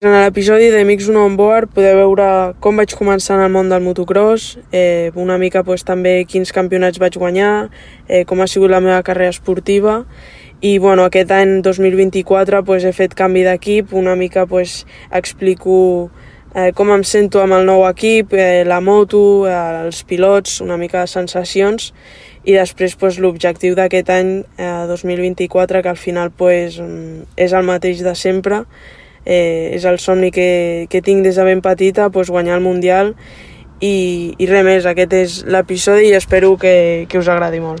En l'episodi de Mix On Board podeu veure com vaig començar en el món del motocross, eh, una mica pues, també quins campionats vaig guanyar, eh, com ha sigut la meva carrera esportiva. I bueno, aquest any 2024 pues, he fet canvi d'equip, una mica pues, explico eh, com em sento amb el nou equip, eh, la moto, eh, els pilots, una mica de sensacions. I després pues, l'objectiu d'aquest any eh, 2024 que al final pues, és el mateix de sempre, eh, és el somni que, que tinc des de ben petita, pues, guanyar el Mundial i, i res més, aquest és l'episodi i espero que, que us agradi molt.